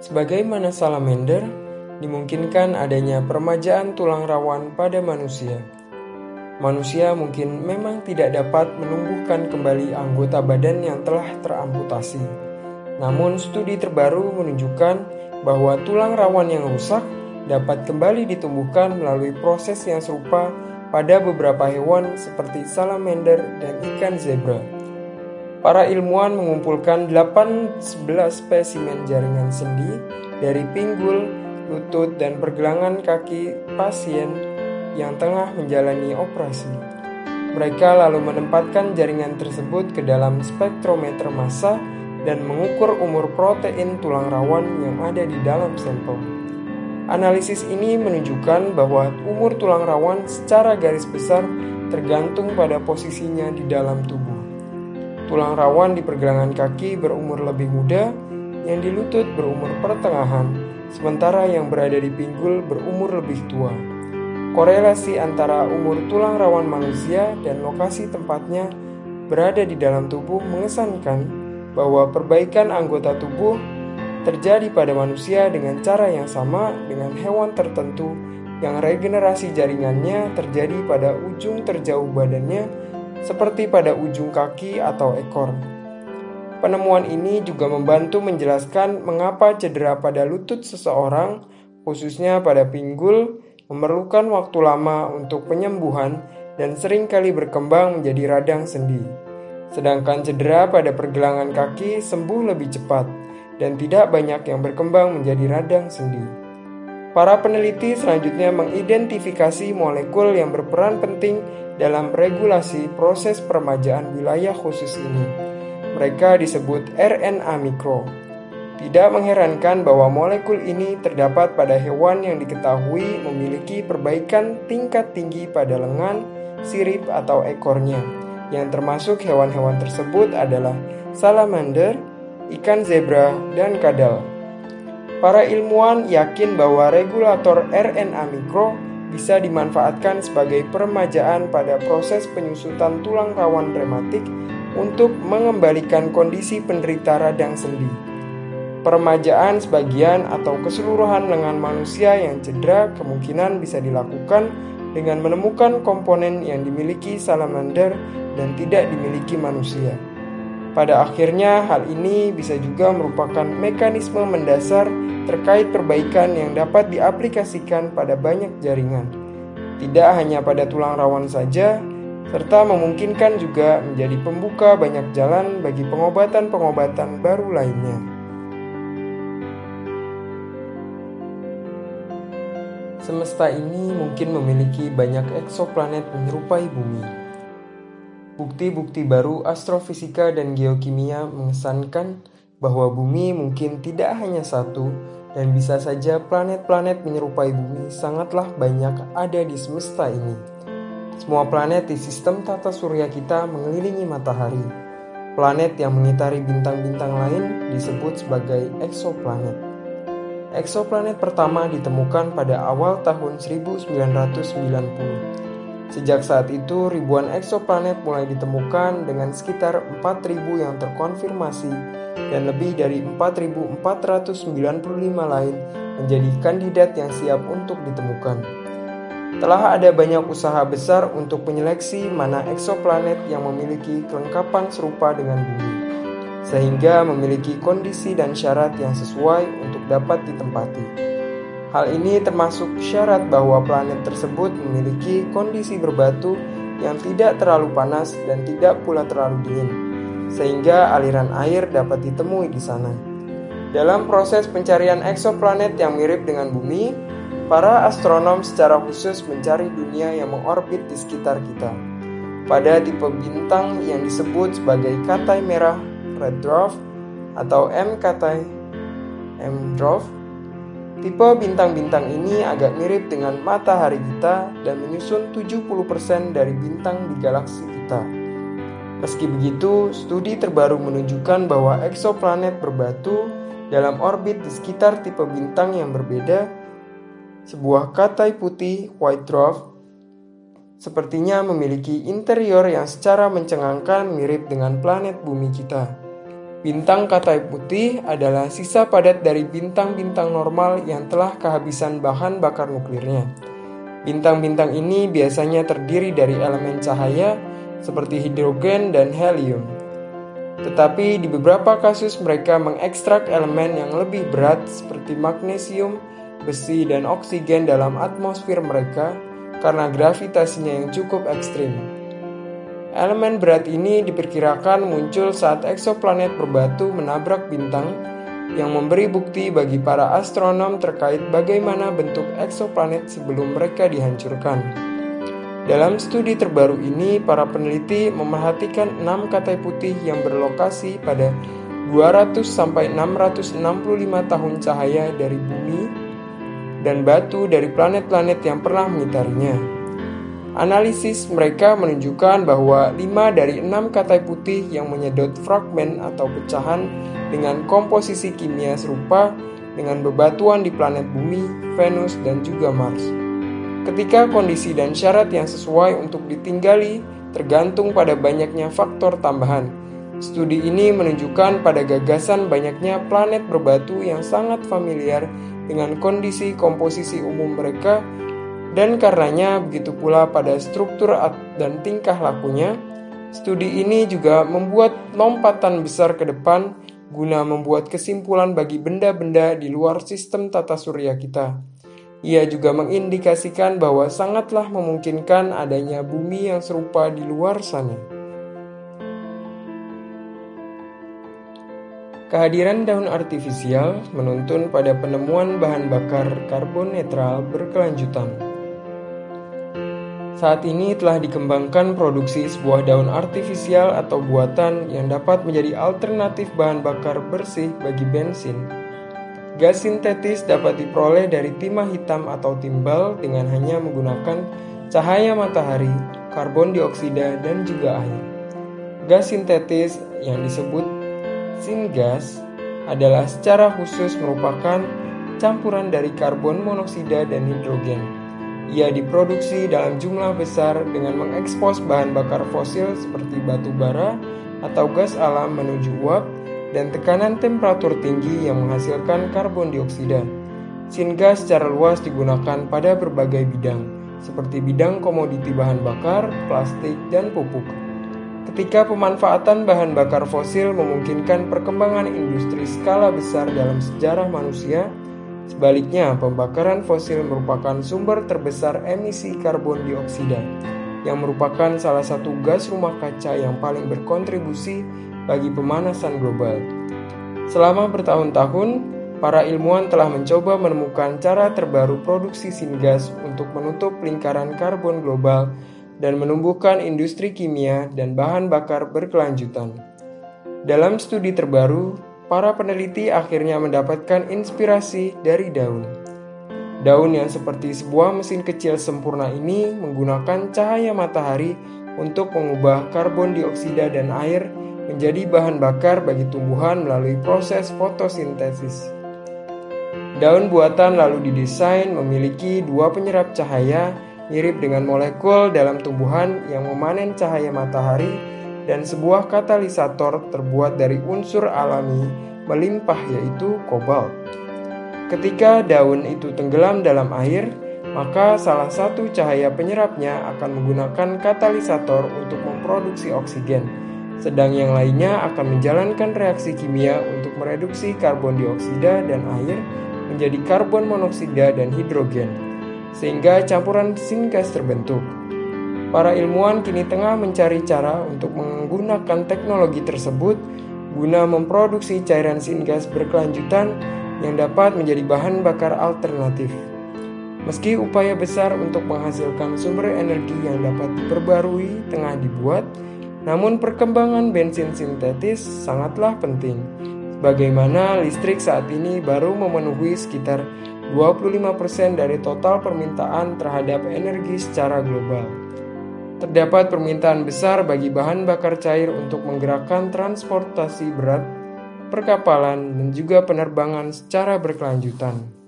Sebagaimana salamander, dimungkinkan adanya permajaan tulang rawan pada manusia. Manusia mungkin memang tidak dapat menumbuhkan kembali anggota badan yang telah teramputasi. Namun, studi terbaru menunjukkan bahwa tulang rawan yang rusak dapat kembali ditumbuhkan melalui proses yang serupa pada beberapa hewan seperti salamander dan ikan zebra. Para ilmuwan mengumpulkan 8-11 spesimen jaringan sendi dari pinggul, lutut, dan pergelangan kaki pasien yang tengah menjalani operasi. Mereka lalu menempatkan jaringan tersebut ke dalam spektrometer massa dan mengukur umur protein tulang rawan yang ada di dalam sampel. Analisis ini menunjukkan bahwa umur tulang rawan secara garis besar tergantung pada posisinya di dalam tubuh. Tulang rawan di pergelangan kaki berumur lebih muda, yang di lutut berumur pertengahan, sementara yang berada di pinggul berumur lebih tua. Korelasi antara umur tulang rawan manusia dan lokasi tempatnya berada di dalam tubuh mengesankan bahwa perbaikan anggota tubuh terjadi pada manusia dengan cara yang sama dengan hewan tertentu yang regenerasi jaringannya terjadi pada ujung terjauh badannya seperti pada ujung kaki atau ekor. Penemuan ini juga membantu menjelaskan mengapa cedera pada lutut seseorang, khususnya pada pinggul, memerlukan waktu lama untuk penyembuhan dan sering kali berkembang menjadi radang sendi. Sedangkan cedera pada pergelangan kaki sembuh lebih cepat dan tidak banyak yang berkembang menjadi radang sendi. Para peneliti selanjutnya mengidentifikasi molekul yang berperan penting dalam regulasi proses permajaan wilayah khusus ini. Mereka disebut RNA mikro. Tidak mengherankan bahwa molekul ini terdapat pada hewan yang diketahui memiliki perbaikan tingkat tinggi pada lengan, sirip, atau ekornya. Yang termasuk hewan-hewan tersebut adalah salamander, ikan zebra, dan kadal. Para ilmuwan yakin bahwa regulator RNA mikro bisa dimanfaatkan sebagai peremajaan pada proses penyusutan tulang rawan rematik untuk mengembalikan kondisi penderita radang sendi. Peremajaan sebagian atau keseluruhan lengan manusia yang cedera kemungkinan bisa dilakukan dengan menemukan komponen yang dimiliki salamander dan tidak dimiliki manusia. Pada akhirnya, hal ini bisa juga merupakan mekanisme mendasar terkait perbaikan yang dapat diaplikasikan pada banyak jaringan, tidak hanya pada tulang rawan saja, serta memungkinkan juga menjadi pembuka banyak jalan bagi pengobatan-pengobatan baru lainnya. Semesta ini mungkin memiliki banyak eksoplanet menyerupai bumi. Bukti-bukti baru astrofisika dan geokimia mengesankan bahwa bumi mungkin tidak hanya satu dan bisa saja planet-planet menyerupai bumi sangatlah banyak ada di semesta ini. Semua planet di sistem tata surya kita mengelilingi matahari. Planet yang mengitari bintang-bintang lain disebut sebagai eksoplanet. Eksoplanet pertama ditemukan pada awal tahun 1990. Sejak saat itu, ribuan eksoplanet mulai ditemukan dengan sekitar 4.000 yang terkonfirmasi dan lebih dari 4.495 lain menjadi kandidat yang siap untuk ditemukan. Telah ada banyak usaha besar untuk menyeleksi mana eksoplanet yang memiliki kelengkapan serupa dengan bumi sehingga memiliki kondisi dan syarat yang sesuai untuk dapat ditempati. Hal ini termasuk syarat bahwa planet tersebut memiliki kondisi berbatu yang tidak terlalu panas dan tidak pula terlalu dingin, sehingga aliran air dapat ditemui di sana. Dalam proses pencarian eksoplanet yang mirip dengan bumi, para astronom secara khusus mencari dunia yang mengorbit di sekitar kita. Pada tipe bintang yang disebut sebagai katai merah red dwarf atau M katai M dwarf. Tipe bintang-bintang ini agak mirip dengan matahari kita dan menyusun 70% dari bintang di galaksi kita. Meski begitu, studi terbaru menunjukkan bahwa eksoplanet berbatu dalam orbit di sekitar tipe bintang yang berbeda, sebuah katai putih white dwarf sepertinya memiliki interior yang secara mencengangkan mirip dengan planet bumi kita. Bintang katai putih adalah sisa padat dari bintang-bintang normal yang telah kehabisan bahan bakar nuklirnya. Bintang-bintang ini biasanya terdiri dari elemen cahaya seperti hidrogen dan helium. Tetapi di beberapa kasus mereka mengekstrak elemen yang lebih berat seperti magnesium, besi, dan oksigen dalam atmosfer mereka karena gravitasinya yang cukup ekstrim. Elemen berat ini diperkirakan muncul saat eksoplanet berbatu menabrak bintang yang memberi bukti bagi para astronom terkait bagaimana bentuk eksoplanet sebelum mereka dihancurkan. Dalam studi terbaru ini, para peneliti memerhatikan enam katai putih yang berlokasi pada 200 sampai 665 tahun cahaya dari bumi dan batu dari planet-planet yang pernah mengitarinya. Analisis mereka menunjukkan bahwa 5 dari 6 katai putih yang menyedot fragmen atau pecahan dengan komposisi kimia serupa dengan bebatuan di planet bumi, Venus, dan juga Mars. Ketika kondisi dan syarat yang sesuai untuk ditinggali tergantung pada banyaknya faktor tambahan. Studi ini menunjukkan pada gagasan banyaknya planet berbatu yang sangat familiar dengan kondisi komposisi umum mereka dan karenanya begitu pula pada struktur dan tingkah lakunya, studi ini juga membuat lompatan besar ke depan guna membuat kesimpulan bagi benda-benda di luar sistem tata surya kita. Ia juga mengindikasikan bahwa sangatlah memungkinkan adanya bumi yang serupa di luar sana. Kehadiran daun artifisial menuntun pada penemuan bahan bakar karbon netral berkelanjutan. Saat ini telah dikembangkan produksi sebuah daun artifisial atau buatan yang dapat menjadi alternatif bahan bakar bersih bagi bensin. Gas sintetis dapat diperoleh dari timah hitam atau timbal dengan hanya menggunakan cahaya matahari, karbon dioksida, dan juga air. Gas sintetis yang disebut syngas adalah secara khusus merupakan campuran dari karbon monoksida dan hidrogen ia diproduksi dalam jumlah besar dengan mengekspos bahan bakar fosil seperti batu bara atau gas alam menuju uap dan tekanan temperatur tinggi yang menghasilkan karbon dioksida. Singas secara luas digunakan pada berbagai bidang, seperti bidang komoditi bahan bakar, plastik, dan pupuk. Ketika pemanfaatan bahan bakar fosil memungkinkan perkembangan industri skala besar dalam sejarah manusia, Sebaliknya, pembakaran fosil merupakan sumber terbesar emisi karbon dioksida, yang merupakan salah satu gas rumah kaca yang paling berkontribusi bagi pemanasan global. Selama bertahun-tahun, para ilmuwan telah mencoba menemukan cara terbaru produksi singas untuk menutup lingkaran karbon global dan menumbuhkan industri kimia dan bahan bakar berkelanjutan. Dalam studi terbaru, para peneliti akhirnya mendapatkan inspirasi dari daun. Daun yang seperti sebuah mesin kecil sempurna ini menggunakan cahaya matahari untuk mengubah karbon dioksida dan air menjadi bahan bakar bagi tumbuhan melalui proses fotosintesis. Daun buatan lalu didesain memiliki dua penyerap cahaya mirip dengan molekul dalam tumbuhan yang memanen cahaya matahari dan sebuah katalisator terbuat dari unsur alami melimpah yaitu kobalt. Ketika daun itu tenggelam dalam air, maka salah satu cahaya penyerapnya akan menggunakan katalisator untuk memproduksi oksigen, sedang yang lainnya akan menjalankan reaksi kimia untuk mereduksi karbon dioksida dan air menjadi karbon monoksida dan hidrogen, sehingga campuran singas terbentuk. Para ilmuwan kini tengah mencari cara untuk menggunakan teknologi tersebut guna memproduksi cairan singas berkelanjutan yang dapat menjadi bahan bakar alternatif. Meski upaya besar untuk menghasilkan sumber energi yang dapat diperbarui tengah dibuat, namun perkembangan bensin sintetis sangatlah penting. Bagaimana listrik saat ini baru memenuhi sekitar 25% dari total permintaan terhadap energi secara global. Terdapat permintaan besar bagi bahan bakar cair untuk menggerakkan transportasi berat, perkapalan, dan juga penerbangan secara berkelanjutan.